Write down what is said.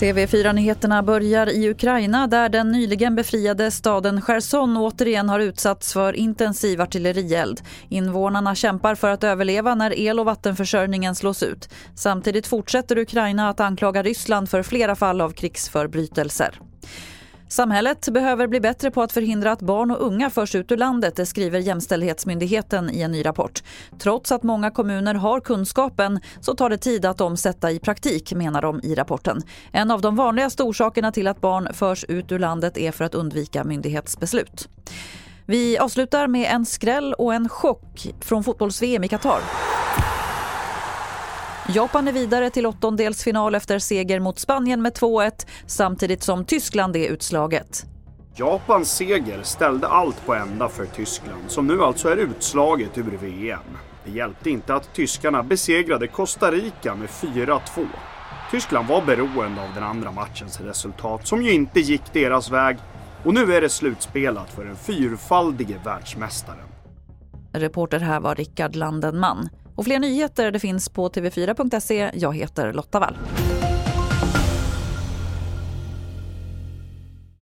TV4-nyheterna börjar i Ukraina där den nyligen befriade staden Cherson återigen har utsatts för intensiv artillerield. Invånarna kämpar för att överleva när el och vattenförsörjningen slås ut. Samtidigt fortsätter Ukraina att anklaga Ryssland för flera fall av krigsförbrytelser. Samhället behöver bli bättre på att förhindra att barn och unga förs ut ur landet, det skriver Jämställdhetsmyndigheten i en ny rapport. Trots att många kommuner har kunskapen så tar det tid att omsätta i praktik, menar de i rapporten. En av de vanligaste orsakerna till att barn förs ut ur landet är för att undvika myndighetsbeslut. Vi avslutar med en skräll och en chock från fotbolls-VM i Qatar. Japan är vidare till åttondelsfinal efter seger mot Spanien med 2-1 samtidigt som Tyskland är utslaget. Japans seger ställde allt på ända för Tyskland som nu alltså är utslaget ur VM. Det hjälpte inte att tyskarna besegrade Costa Rica med 4-2. Tyskland var beroende av den andra matchens resultat som ju inte gick deras väg och nu är det slutspelat för den fyrfaldige världsmästaren. Reporter här var Rickard Landenman. Och fler nyheter det finns på tv4.se. Jag heter Lotta Wall.